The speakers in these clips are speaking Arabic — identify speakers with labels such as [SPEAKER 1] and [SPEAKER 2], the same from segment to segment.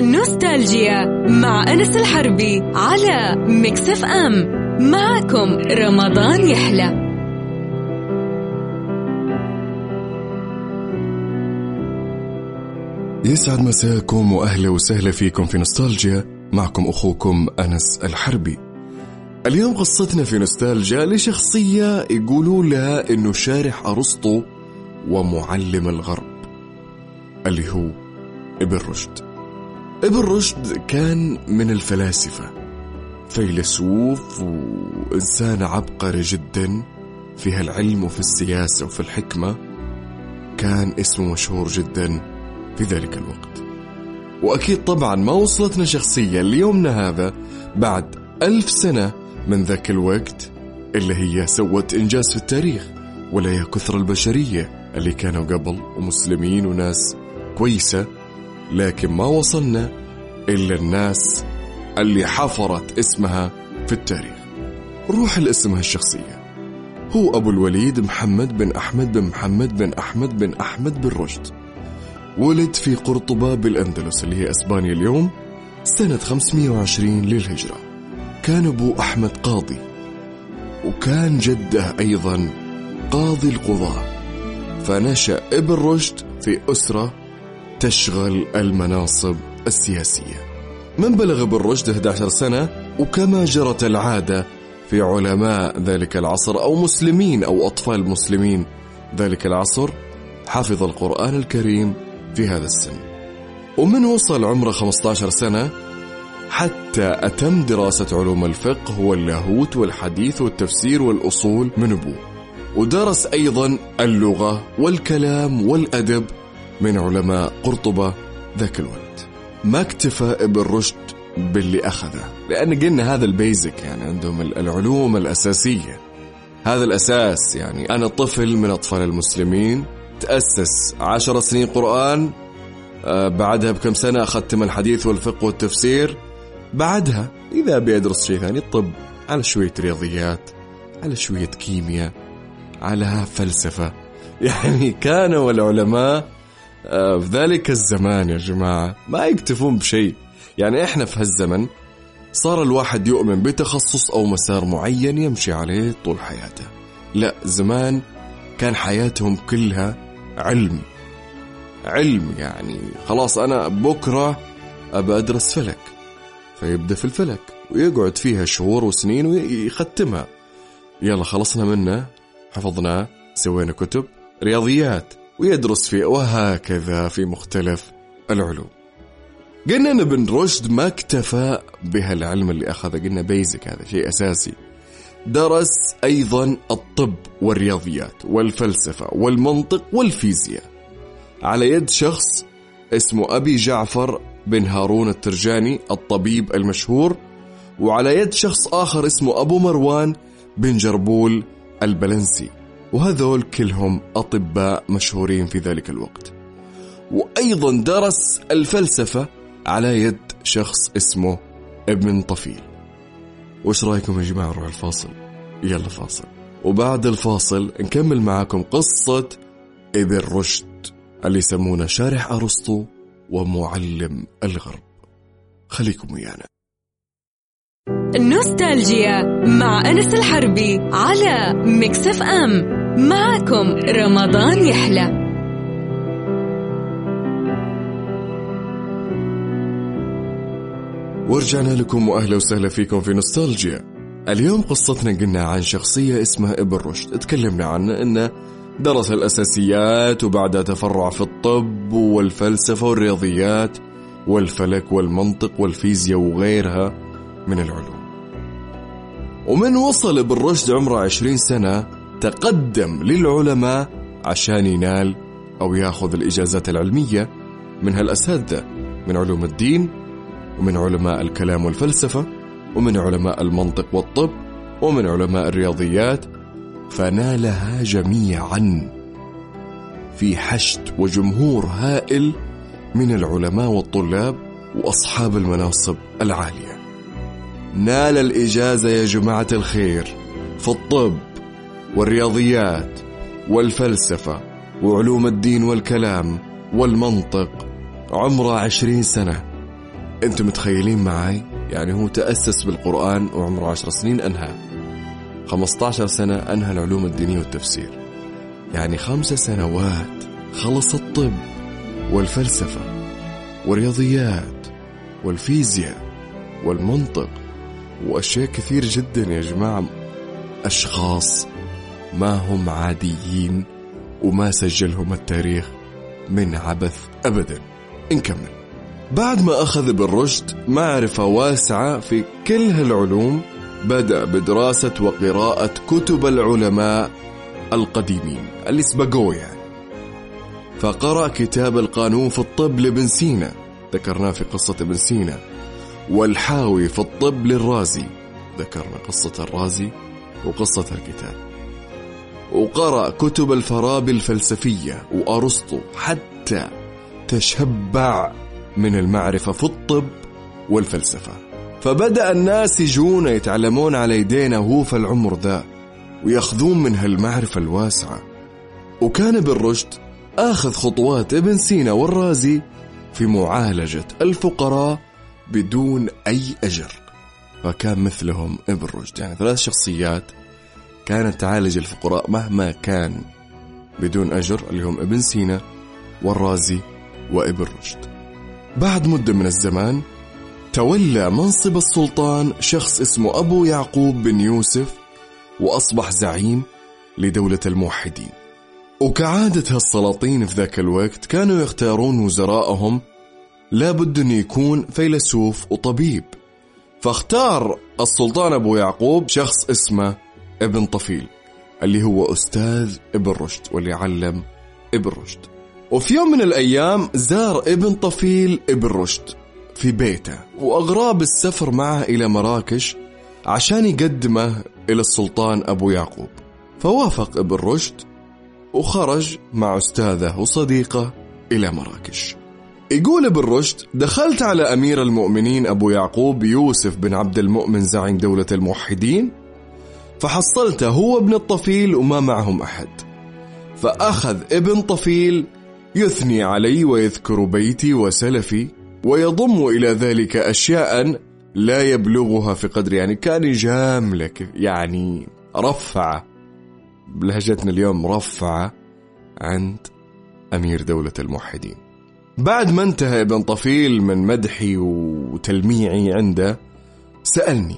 [SPEAKER 1] نوستالجيا مع أنس الحربي على مكسف أم معكم رمضان يحلى
[SPEAKER 2] يسعد مساكم وأهلا وسهلا فيكم في نوستالجيا معكم أخوكم أنس الحربي. اليوم قصتنا في نوستالجيا لشخصية يقولوا لها إنه شارح أرسطو ومعلم الغرب اللي هو ابن رشد. ابن رشد كان من الفلاسفة. فيلسوف وإنسان عبقري جدا في هالعلم وفي السياسة وفي الحكمة كان اسمه مشهور جدا في ذلك الوقت. وأكيد طبعا ما وصلتنا شخصية ليومنا هذا بعد ألف سنة من ذاك الوقت اللي هي سوت إنجاز في التاريخ ولا هي كثر البشرية اللي كانوا قبل ومسلمين وناس كويسة. لكن ما وصلنا إلا الناس اللي حفرت اسمها في التاريخ. روح لاسمها الشخصية هو أبو الوليد محمد بن أحمد بن محمد بن أحمد بن أحمد بن رشد. ولد في قرطبة بالأندلس اللي هي أسبانيا اليوم سنة 520 للهجرة. كان أبو أحمد قاضي. وكان جده أيضا قاضي القضاة. فنشأ ابن رشد في أسرة تشغل المناصب السياسية. من بلغ ابن رشد 11 سنة وكما جرت العادة في علماء ذلك العصر أو مسلمين أو أطفال مسلمين ذلك العصر حفظ القرآن الكريم في هذا السن. ومن وصل عمره 15 سنة حتى أتم دراسة علوم الفقه واللاهوت والحديث والتفسير والأصول من أبوه ودرس أيضا اللغة والكلام والأدب من علماء قرطبة ذاك الوقت. ما اكتفى ابن رشد باللي أخذه؟ لأن قلنا هذا البيزك يعني عندهم العلوم الأساسية. هذا الأساس يعني أنا طفل من أطفال المسلمين تأسس عشر سنين قرآن آه، بعدها بكم سنة أختم الحديث والفقه والتفسير. بعدها إذا بيدرس شيء ثاني الطب على شوية رياضيات على شوية كيمياء على فلسفة. يعني كانوا العلماء في ذلك الزمان يا جماعة ما يكتفون بشيء. يعني إحنا في هالزمن صار الواحد يؤمن بتخصص أو مسار معين يمشي عليه طول حياته. لا زمان كان حياتهم كلها علم. علم يعني خلاص أنا بكرة أبى أدرس فلك. فيبدأ في الفلك ويقعد فيها شهور وسنين ويختمها. يلا خلصنا منه حفظناه سوينا كتب رياضيات. ويدرس فيه وهكذا في مختلف العلوم. قلنا ان ابن رشد ما اكتفى بهالعلم اللي اخذه قلنا بيزك هذا شيء أساسي. درس أيضا الطب والرياضيات والفلسفة والمنطق والفيزياء. على يد شخص اسمه أبي جعفر بن هارون الترجاني الطبيب المشهور وعلى يد شخص آخر اسمه أبو مروان بن جربول البلنسي. وهذول كلهم أطباء مشهورين في ذلك الوقت. وأيضا درس الفلسفة على يد شخص اسمه ابن طفيل. وش رأيكم يا جماعة؟ نروح الفاصل. يلا فاصل. وبعد الفاصل نكمل معاكم قصة ابن رشد اللي يسمونه شارح أرسطو ومعلم الغرب. خليكم ويانا.
[SPEAKER 1] نوستالجيا مع أنس الحربي على مكسف أم. معكم رمضان يحلى.
[SPEAKER 2] ورجعنا لكم وأهلا وسهلا فيكم في نوستالجيا. اليوم قصتنا قلنا عن شخصية اسمها ابن رشد. تكلمنا عنه انه درس الأساسيات وبعدها تفرع في الطب والفلسفة والرياضيات والفلك والمنطق والفيزياء وغيرها من العلوم. ومن وصل ابن رشد عمره عشرين سنة تقدم للعلماء عشان ينال أو ياخذ الإجازات العلمية من هالأساتذة من علوم الدين ومن علماء الكلام والفلسفة ومن علماء المنطق والطب ومن علماء الرياضيات فنالها جميعا في حشد وجمهور هائل من العلماء والطلاب وأصحاب المناصب العالية. نال الإجازة يا جماعة الخير في الطب والرياضيات والفلسفة وعلوم الدين والكلام والمنطق عمره عشرين سنة. أنتم متخيلين معي يعني هو تأسس بالقرآن وعمره عشر سنين أنهى. 15 سنة أنهى العلوم الدينية والتفسير. يعني خمس سنوات خلص الطب والفلسفة والرياضيات والفيزياء والمنطق وأشياء كثير جدا يا جماعة. أشخاص ما هم عاديين وما سجلهم التاريخ من عبث أبدا. نكمل. بعد ما أخذ بالرشد معرفة واسعة في كل هالعلوم بدأ بدراسة وقراءة كتب العلماء القديمين اللي سبقوه يعني فقرأ كتاب القانون في الطب لابن سينا ذكرناه في قصة ابن سينا. والحاوي في الطب للرازي ذكرنا قصة الرازي وقصة الكتاب. وقرأ كتب الفارابي الفلسفية وأرسطو حتى تشبع من المعرفة في الطب والفلسفة. فبدأ الناس يجون يتعلمون على يدينا وهو في العمر ذا ويأخذون من هالمعرفة الواسعة. وكان بالرشد آخذ خطوات ابن سينا والرازي في معالجة الفقراء بدون أي أجر. فكان مثلهم ابن رشد. يعني ثلاث شخصيات كانت تعالج الفقراء مهما كان بدون أجر اللي هم ابن سينا والرازي وابن رشد. بعد مدة من الزمان تولى منصب السلطان شخص اسمه أبو يعقوب بن يوسف وأصبح زعيم لدولة الموحدين. وكعادة هالسلاطين في ذاك الوقت كانوا يختارون وزراءهم لابد أن يكون فيلسوف وطبيب. فاختار السلطان أبو يعقوب شخص اسمه ابن طفيل اللي هو أستاذ ابن رشد واللي علم ابن رشد. وفي يوم من الأيام زار ابن طفيل ابن رشد في بيته وأغراه بالسفر معه إلى مراكش عشان يقدمه إلى السلطان أبو يعقوب. فوافق ابن رشد وخرج مع أستاذه وصديقه إلى مراكش. يقول ابن رشد دخلت على أمير المؤمنين أبو يعقوب يوسف بن عبد المؤمن زعيم دولة الموحدين فحصلته هو ابن الطفيل وما معهم أحد. فأخذ ابن طفيل يثني علي ويذكر بيتي وسلفي ويضم إلى ذلك أشياء لا يبلغها في قدر يعني كان يجاملك يعني رفع بلهجتنا اليوم رفع عند أمير دولة الموحدين. بعد ما انتهى ابن طفيل من مدحي وتلميعي عنده سألني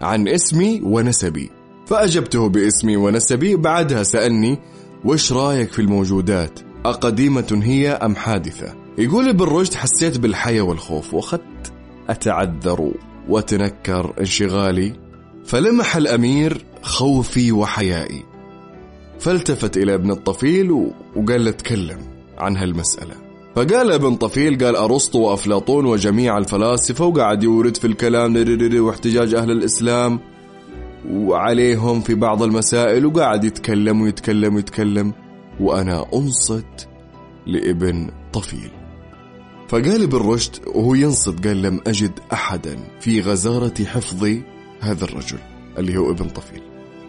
[SPEAKER 2] عن اسمي ونسبي. فأجبته باسمي ونسبي بعدها سألني وش رأيك في الموجودات؟ أقديمة هي أم حادثة؟ يقول ابن رشد حسيت بالحياة والخوف وأخذت أتعذر وأتنكر انشغالي فلمح الأمير خوفي وحيائي. فالتفت إلى ابن الطفيل وقال له تكلم عن هالمسألة. فقال ابن طفيل قال أرسطو وأفلاطون وجميع الفلاسفة وقعد يورد في الكلام واحتجاج أهل الإسلام وعليهم في بعض المسائل وقاعد يتكلم ويتكلم ويتكلم. وأنا أنصت لابن طفيل. فقال ابن رشد وهو ينصت قال لم أجد أحدا في غزارة حفظ هذا الرجل اللي هو ابن طفيل.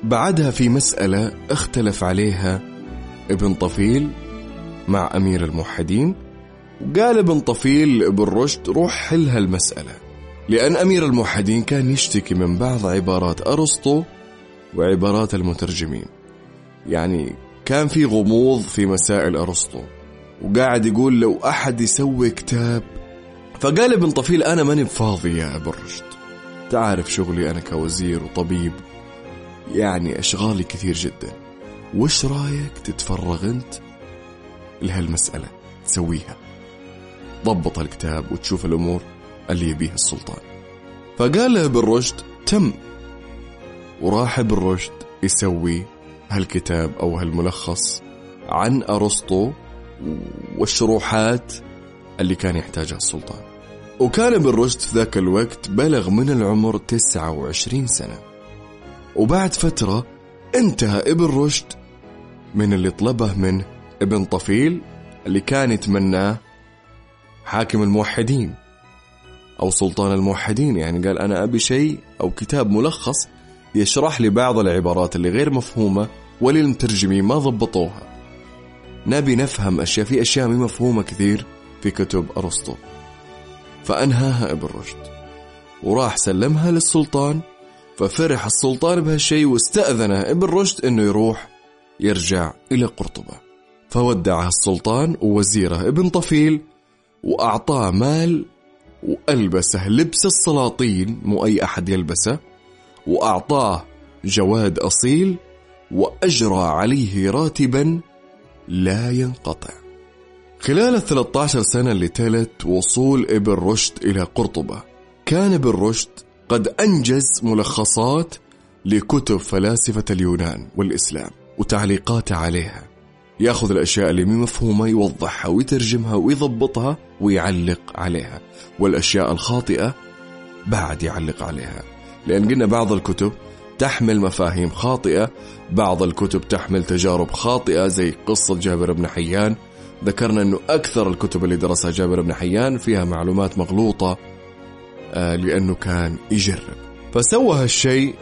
[SPEAKER 2] بعدها في مسألة اختلف عليها ابن طفيل مع أمير الموحدين. وقال ابن طفيل ابن رشد روح حل هالمسألة لأن أمير الموحدين كان يشتكي من بعض عبارات أرسطو وعبارات المترجمين. يعني كان في غموض في مسائل أرسطو وقاعد يقول لو أحد يسوي كتاب فقال ابن طفيل أنا ماني بفاضي يا أبو رشد. تعرف شغلي أنا كوزير وطبيب يعني أشغالي كثير جدا. وش رأيك تتفرغ أنت لهالمسألة تسويها؟ ضبط الكتاب وتشوف الأمور. اللي يبيها السلطان. فقال له ابن رشد تم. وراح ابن رشد يسوي هالكتاب أو هالملخص عن أرسطو والشروحات اللي كان يحتاجها السلطان. وكان ابن رشد في ذاك الوقت بلغ من العمر 29 سنة. وبعد فترة انتهى ابن رشد من اللي طلبه منه ابن طفيل اللي كان يتمناه حاكم الموحدين. أو سلطان الموحدين يعني قال أنا أبي شيء أو كتاب ملخص يشرح لي بعض العبارات اللي غير مفهومة وللمترجمين ما ضبطوها. نبي نفهم أشياء في أشياء مفهومة كثير في كتب أرسطو. فأنهاها ابن رشد. وراح سلمها للسلطان ففرح السلطان بهالشيء واستأذن ابن رشد إنه يروح يرجع إلى قرطبة. فودعها السلطان ووزيره ابن طفيل وأعطاه مال وألبسه لبس السلاطين مو أي أحد يلبسه. وأعطاه جواد أصيل وأجرى عليه راتبا لا ينقطع. خلال ال 13 سنة اللي تلت وصول ابن رشد إلى قرطبة. كان ابن رشد قد أنجز ملخصات لكتب فلاسفة اليونان والإسلام وتعليقاته عليها. ياخذ الأشياء اللي مو مفهومة يوضحها ويترجمها ويضبطها ويعلق عليها. والأشياء الخاطئة بعد يعلق عليها. لأن قلنا بعض الكتب تحمل مفاهيم خاطئة بعض الكتب تحمل تجارب خاطئة زي قصة جابر بن حيان. ذكرنا أنه أكثر الكتب اللي درسها جابر بن حيان فيها معلومات مغلوطة آه، لأنه كان يجرب. فسوى هالشيء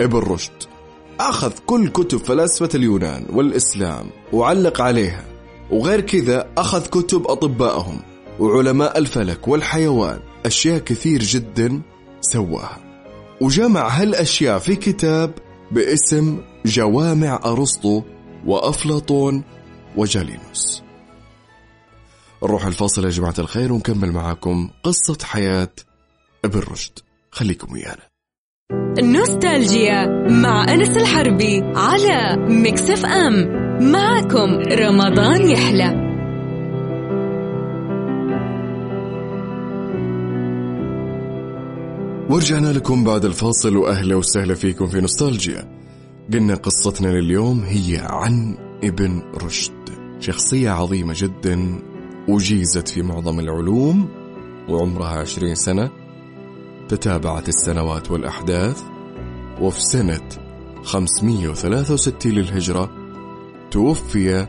[SPEAKER 2] ابن رشد. أخذ كل كتب فلاسفة اليونان والإسلام وعلق عليها وغير كذا أخذ كتب أطبائهم وعلماء الفلك والحيوان أشياء كثير جدا سواها. وجمع هالأشياء في كتاب باسم جوامع أرسطو وأفلاطون وجالينوس. نروح الفاصل يا جماعة الخير ونكمل معاكم قصة حياة ابن رشد خليكم ويانا.
[SPEAKER 1] نوستالجيا مع أنس الحربي على Mix FM. معكم رمضان يحلى.
[SPEAKER 2] ورجعنا لكم بعد الفاصل وأهلا وسهلا فيكم في نوستالجيا. قلنا قصتنا لليوم هي عن ابن رشد. شخصية عظيمة جدا وجيزت في معظم العلوم وعمرها عشرين سنة. تتابعت السنوات والأحداث وفي سنة 563 للهجرة توفي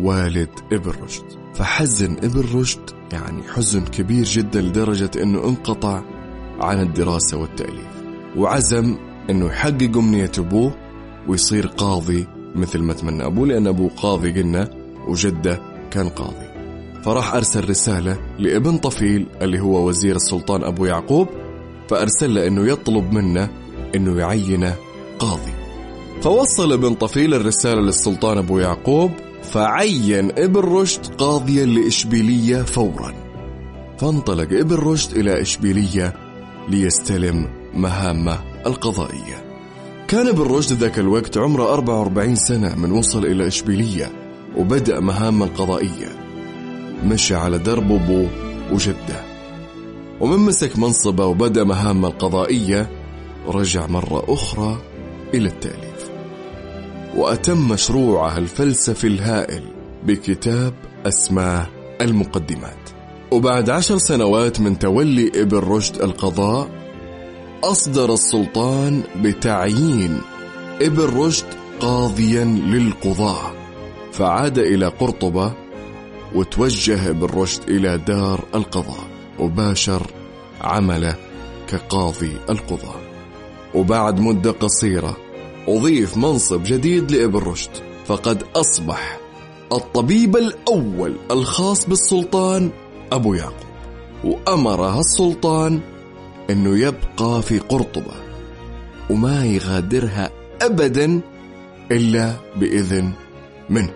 [SPEAKER 2] والد ابن رشد. فحزن ابن رشد يعني حزن كبير جدا لدرجة إنه انقطع عن الدراسة والتأليف وعزم إنه يحقق أمنية أبوه ويصير قاضي مثل ما تمنى أبوه لأن أبوه قاضي قلنا وجدة كان قاضي. فراح أرسل رسالة لابن طفيل اللي هو وزير السلطان أبو يعقوب فأرسل له إنه يطلب منه إنه يعينه قاضي. فوصل ابن طفيل الرسالة للسلطان أبو يعقوب فعين ابن رشد قاضيا لإشبيلية فورا. فانطلق ابن رشد إلى إشبيلية ليستلم مهامه القضائية. كان ابن رشد ذاك الوقت عمره 44 سنة من وصل إلى إشبيلية وبدأ مهامه القضائية. مشى على درب أبوه وجده. ومن مسك منصبه وبدأ مهامه القضائية رجع مرة أخرى إلى التأليف. وأتم مشروعه الفلسفي الهائل بكتاب أسماه المقدمات. وبعد عشر سنوات من تولي ابن رشد القضاء أصدر السلطان بتعيين ابن رشد قاضيا للقضاة فعاد إلى قرطبة وتوجه ابن رشد إلى دار القضاء. وباشر عمله كقاضي القضاة. وبعد مدة قصيرة أضيف منصب جديد لابن رشد فقد أصبح الطبيب الأول الخاص بالسلطان أبو يعقوب. وأمرها السلطان أنه يبقى في قرطبة وما يغادرها أبدا إلا بإذن منه.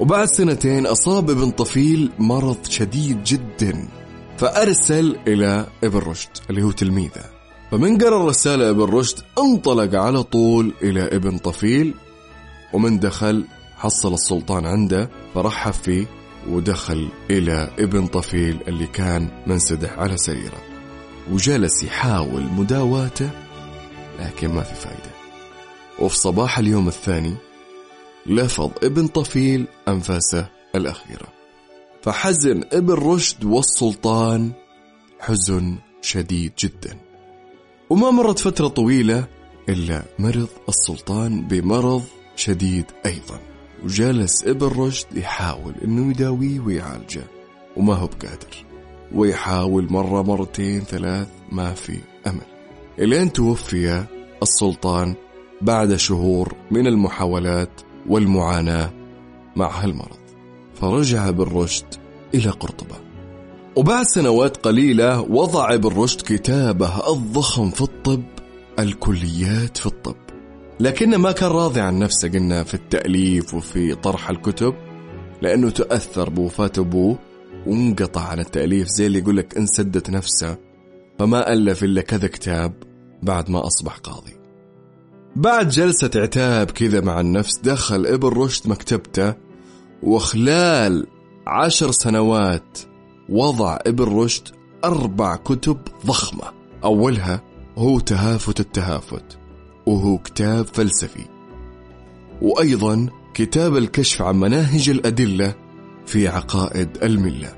[SPEAKER 2] وبعد سنتين أصاب ابن طفيل مرض شديد جدا. فأرسل إلى إبن رشد اللي هو تلميذه. فمن قرأ الرسالة إبن رشد انطلق على طول إلى إبن طفيل ومن دخل حصل السلطان عنده فرحب فيه ودخل إلى إبن طفيل اللي كان منسدح على سريره. وجلس يحاول مداواته لكن ما في فايدة. وفي صباح اليوم الثاني لفظ إبن طفيل أنفاسه الأخيرة. فحزن ابن رشد والسلطان حزن شديد جدا. وما مرت فترة طويلة إلا مرض السلطان بمرض شديد أيضا. وجلس ابن رشد يحاول إنه يداويه ويعالجه وما هو بقادر. ويحاول مرة مرتين ثلاث ما في أمل. إلين توفي السلطان بعد شهور من المحاولات والمعاناة مع هالمرض. فرجع ابن رشد إلى قرطبة. وبعد سنوات قليلة وضع ابن رشد كتابه الضخم في الطب الكليات في الطب. لكنه ما كان راضي عن نفسه قلنا في التأليف وفي طرح الكتب لأنه تأثر بوفاة أبوه وانقطع عن التأليف زي اللي يقول لك انسدت نفسه فما ألف إلا كذا كتاب بعد ما أصبح قاضي. بعد جلسة عتاب كذا مع النفس دخل ابن رشد مكتبته وخلال عشر سنوات وضع ابن رشد أربع كتب ضخمة. أولها هو تهافت التهافت وهو كتاب فلسفي. وأيضا كتاب الكشف عن مناهج الأدلة في عقائد الملة.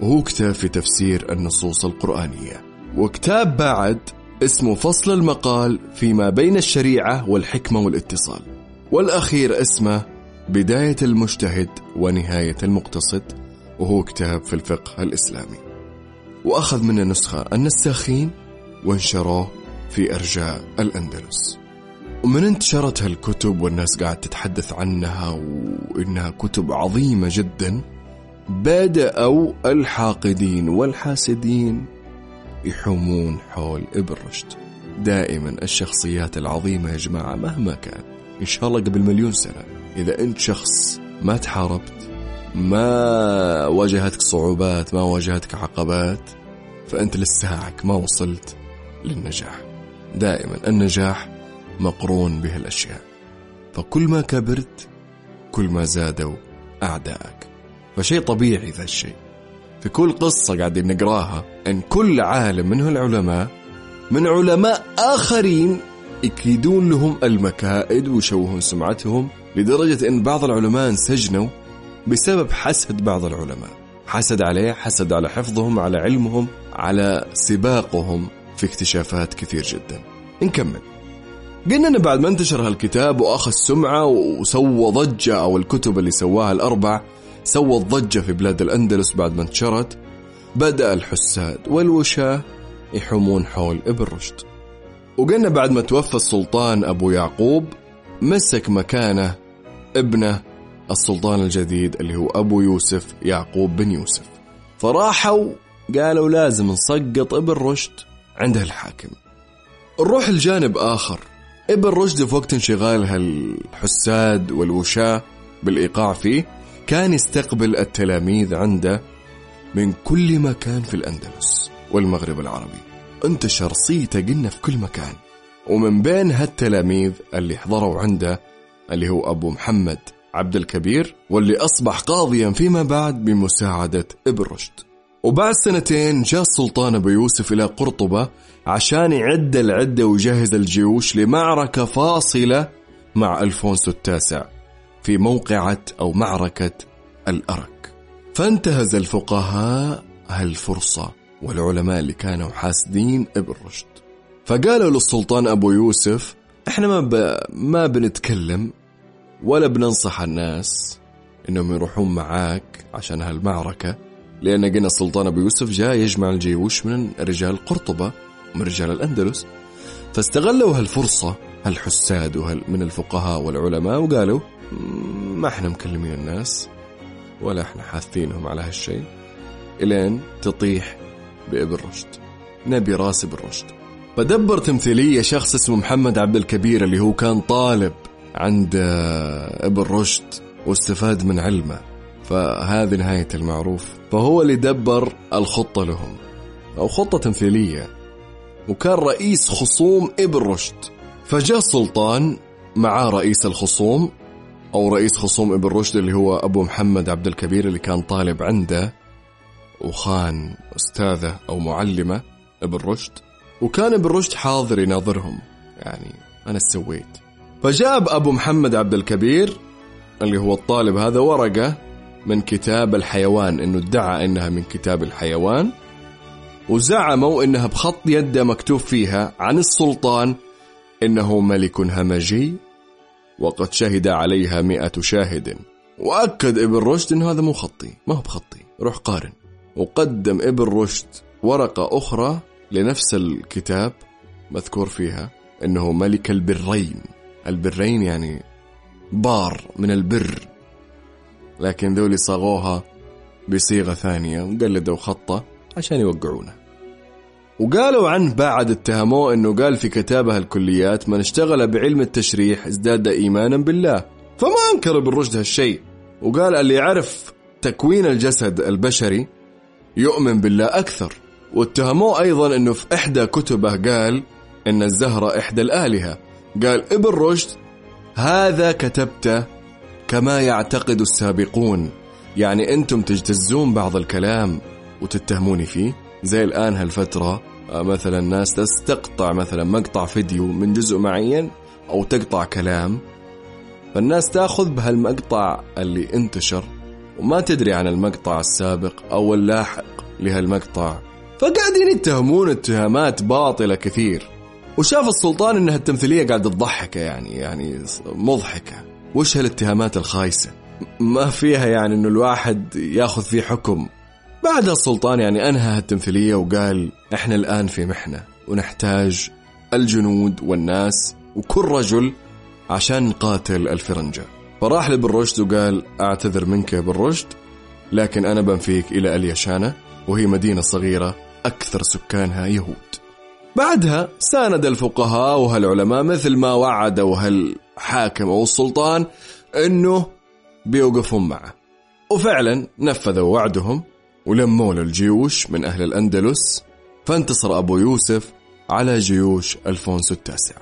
[SPEAKER 2] وهو كتاب في تفسير النصوص القرآنية. وكتاب بعد اسمه فصل المقال فيما بين الشريعة والحكمة والاتصال. والأخير اسمه بداية المجتهد ونهاية المقتصد وهو كتاب في الفقه الإسلامي. وأخذ منه نسخة النساخين وانشروه في أرجاء الأندلس. ومن انتشرت هالكتب والناس قاعد تتحدث عنها وإنها كتب عظيمة جدا بدأوا الحاقدين والحاسدين يحومون حول ابن رشد. دائما الشخصيات العظيمة يا جماعة مهما كان إن شاء الله قبل مليون سنة. إذا أنت شخص ما تحاربت ما واجهتك صعوبات ما واجهتك عقبات فأنت لساعك ما وصلت للنجاح. دائما النجاح مقرون بهالأشياء. فكل ما كبرت كل ما زادوا أعدائك فشيء طبيعي ذا الشيء. في كل قصة قاعدين نقراها أن كل عالم من هالعلماء من علماء آخرين يكيدون لهم المكائد ويشوهون سمعتهم لدرجة أن بعض العلماء انسجنوا بسبب حسد بعض العلماء. حسد عليه حسد على حفظهم على علمهم على سباقهم في اكتشافات كثير جدا. نكمل. قلنا انه بعد ما انتشر هالكتاب وأخذ سمعة وسوى ضجة أو الكتب اللي سواها الأربع سوت ضجه في بلاد الأندلس بعد ما انتشرت بدأ الحساد والوشاة يحومون حول ابن رشد. وقلنا بعد ما توفى السلطان أبو يعقوب مسك مكانه ابنه السلطان الجديد اللي هو أبو يوسف يعقوب بن يوسف. فراحوا قالوا لازم نسقط ابن رشد عند الحاكم. نروح لجانب آخر ابن رشد في وقت انشغال هالحساد والوشاة بالإيقاع فيه كان يستقبل التلاميذ عنده من كل مكان في الأندلس والمغرب العربي. انتشر صيته قلنا في كل مكان. ومن بين هالتلاميذ اللي حضروا عنده اللي هو أبو محمد عبد الكبير واللي أصبح قاضيا فيما بعد بمساعدة ابن رشد. وبعد سنتين جاء السلطان أبو يوسف إلى قرطبة عشان يعد العدة ويجهز الجيوش لمعركة فاصلة مع ألفونسو التاسع في موقعة أو معركة الأرك. فانتهز الفقهاء هالفرصة. والعلماء اللي كانوا حاسدين ابن رشد فقالوا للسلطان أبو يوسف إحنا ما, ب... ما بنتكلم ولا بننصح الناس إنهم يروحون معاك عشان هالمعركة لأن قلنا السلطان أبو يوسف جاء يجمع الجيوش من رجال قرطبة من رجال الأندلس. فاستغلوا هالفرصة هالحساد وهال من الفقهاء والعلماء وقالوا ما إحنا مكلمين الناس ولا إحنا حاثينهم على هالشيء. إلين تطيح بابن رشد نبي راس ابن رشد فدبر تمثيلية شخص اسمه محمد عبد الكبير اللي هو كان طالب عند ابن رشد واستفاد من علمه. فهذه نهاية المعروف. فهو اللي دبر الخطة لهم. أو خطة تمثيلية. وكان رئيس خصوم ابن رشد. فجاء السلطان مع رئيس الخصوم أو رئيس خصوم ابن رشد اللي هو أبو محمد عبد الكبير اللي كان طالب عنده. وخان أستاذة أو معلمة ابن رشد وكان ابن رشد حاضر يناظرهم. يعني أنا سويت فجاب أبو محمد عبد الكبير اللي هو الطالب هذا ورقة من كتاب الحيوان إنه ادعى إنها من كتاب الحيوان وزعموا إنها بخط يده مكتوب فيها عن السلطان إنه ملك همجي وقد شهد عليها مئة شاهد. وأكد ابن رشد أنه هذا مو خطي ما هو بخطي روح قارن. وقدم ابن رشد ورقة أخرى لنفس الكتاب مذكور فيها أنه ملك البرين. البرين يعني بار من البر. لكن ذولي صاغوها بصيغة ثانية وقلدوا خطة عشان يوقعونه. وقالوا عنه بعد اتهموه إنه قال في كتابه الكليات من اشتغل بعلم التشريح ازداد إيمانا بالله. فما أنكر ابن رشد هالشيء. وقال اللي يعرف تكوين الجسد البشري يؤمن بالله أكثر. واتهموه أيضا إنه في إحدى كتبه قال إن الزهرة إحدى الآلهة. قال ابن رشد هذا كتبته كما يعتقد السابقون. يعني أنتم تجتزون بعض الكلام وتتهموني فيه. زي الآن هالفترة آه، مثلا ناس تستقطع مثلا مقطع فيديو من جزء معين أو تقطع كلام. فالناس تأخذ بهالمقطع اللي انتشر. وما تدري عن المقطع السابق أو اللاحق لهالمقطع. فقاعدين يتهمون اتهامات باطلة كثير. وشاف السلطان انها التمثيليه قاعدة تضحكة يعني يعني مضحكة. وش هالاتهامات الخايسة؟ ما فيها يعني إنه الواحد ياخذ فيه حكم. بعدها السلطان يعني أنهى التمثيليه وقال إحنا الآن في محنة ونحتاج الجنود والناس وكل رجل عشان نقاتل الفرنجة. فراح لابن رشد وقال أعتذر منك يا ابن رشد لكن أنا بنفيك إلى اليشانة وهي مدينة صغيرة أكثر سكانها يهود. بعدها ساند الفقهاء وهالعلماء مثل ما وعدوا هالحاكم أو السلطان أنه بيوقفون معه. وفعلا نفذوا وعدهم ولموا الجيوش من أهل الأندلس فانتصر أبو يوسف على جيوش ألفونسو التاسع.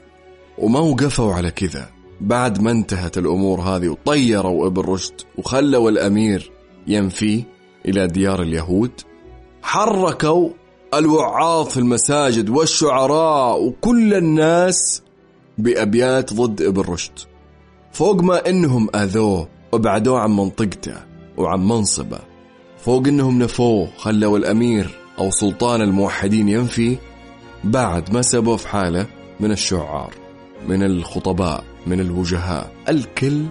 [SPEAKER 2] وما وقفوا على كذا. بعد ما انتهت الأمور هذه وطيروا ابن رشد وخلوا الأمير ينفي إلى ديار اليهود حركوا الوعاظ في المساجد والشعراء وكل الناس بأبيات ضد ابن رشد. فوق ما إنهم أذوه وابعدوه عن منطقته وعن منصبه فوق إنهم نفوه خلوا الأمير أو سلطان الموحدين ينفي بعد ما سبوا في حالة من الشعار من الخطباء. من الوجهاء. الكل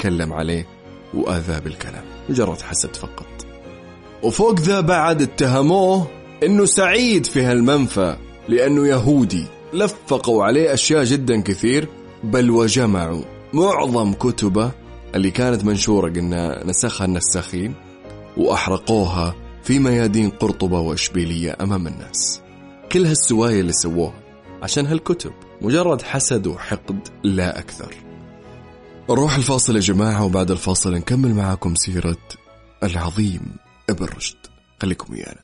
[SPEAKER 2] كلم عليه وآذاه بالكلام. مجرد حسد فقط. وفوق ذا بعد اتهموه إنه سعيد في هالمنفى لأنه يهودي. لفقوا عليه أشياء جدا كثير بل وجمعوا معظم كتبه اللي كانت منشورة قلنا نسخها النساخين وأحرقوها في ميادين قرطبة وإشبيلية أمام الناس. كل هالسوايا اللي سووها عشان هالكتب. مجرد حسد وحقد لا أكثر. نروح الفاصل يا جماعة وبعد الفاصل نكمل معاكم سيرة العظيم ابن رشد. خليكم ويانا.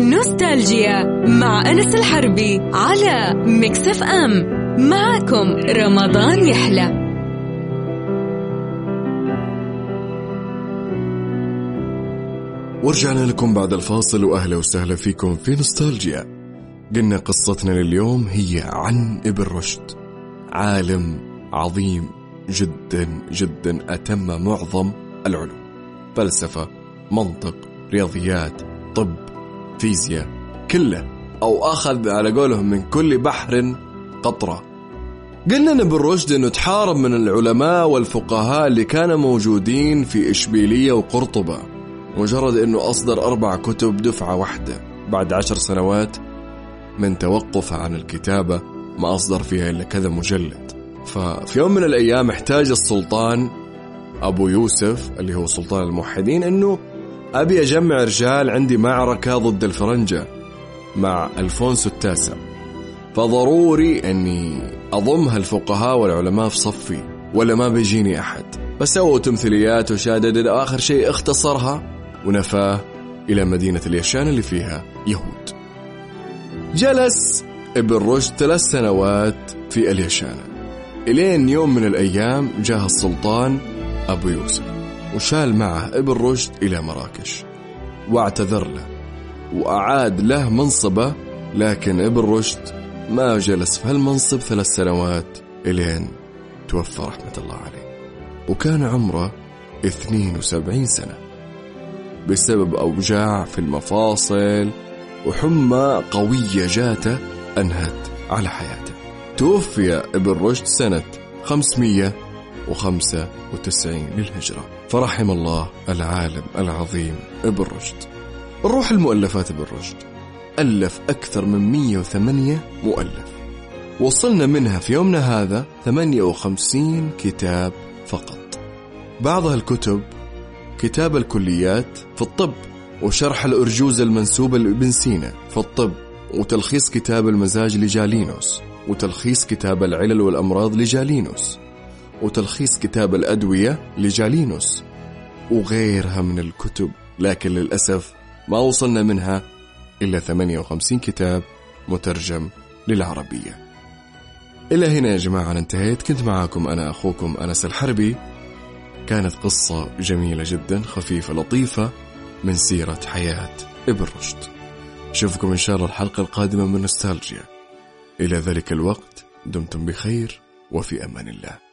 [SPEAKER 1] نوستالجيا مع أنس الحربي على مكسف أم. معكم رمضان يحلى.
[SPEAKER 2] ورجعنا لكم بعد الفاصل وأهلا وسهلا فيكم في نوستالجيا. قلنا قصتنا لليوم هي عن إبن رشد. عالم عظيم جدا جدا أتم معظم العلوم. فلسفة منطق رياضيات طب فيزياء كله أو أخذ على قولهم من كل بحر قطرة. قلنا إن إبن رشد إنه تحارب من العلماء والفقهاء اللي كانوا موجودين في إشبيلية وقرطبة. مجرد أنه أصدر أربع كتب دفعة واحدة بعد عشر سنوات من توقفه عن الكتابة ما أصدر فيها إلا كذا مجلد. ففي يوم من الأيام احتاج السلطان أبو يوسف اللي هو سلطان الموحدين أنه أبي أجمع رجال عندي معركة ضد الفرنجة مع ألفونسو التاسع. فضروري أني أضم هالفقهاء والعلماء في صفي ولا ما بيجيني أحد. فسووا تمثيليات وشادد آخر شيء اختصرها. ونفاه إلى مدينة اليشان اللي فيها يهود. جلس ابن رشد ثلاث سنوات في اليشانة إلين يوم من الأيام جاء السلطان أبو يوسف وشال معه ابن رشد إلى مراكش واعتذر له وأعاد له منصبه لكن ابن رشد ما جلس في هالمنصب ثلاث سنوات إلين توفى رحمة الله عليه. وكان عمره 72 سنة. بسبب أوجاع في المفاصل وحمى قوية جاته أنهت على حياته. توفي ابن رشد سنة 595 للهجرة. فرحم الله العالم العظيم ابن رشد. نروح المؤلفات ابن رشد. ألف أكثر من 108 مؤلف. وصلنا منها في يومنا هذا 58 كتاب فقط. بعض هالكتب كتاب الكليات في الطب وشرح الأرجوزة المنسوبة لابن سينا في الطب وتلخيص كتاب المزاج لجالينوس وتلخيص كتاب العلل والأمراض لجالينوس وتلخيص كتاب الأدوية لجالينوس وغيرها من الكتب لكن للأسف ما وصلنا منها إلا 58 كتاب مترجم للعربية. إلى هنا يا جماعة أنا انتهيت. كنت معاكم أنا أخوكم أنس الحربي. كانت قصة جميلة جدا خفيفة لطيفة من سيرة حياة ابن رشد. أشوفكم إن شاء الله الحلقة القادمة من نوستالجيا. إلى ذلك الوقت دمتم بخير وفي أمان الله.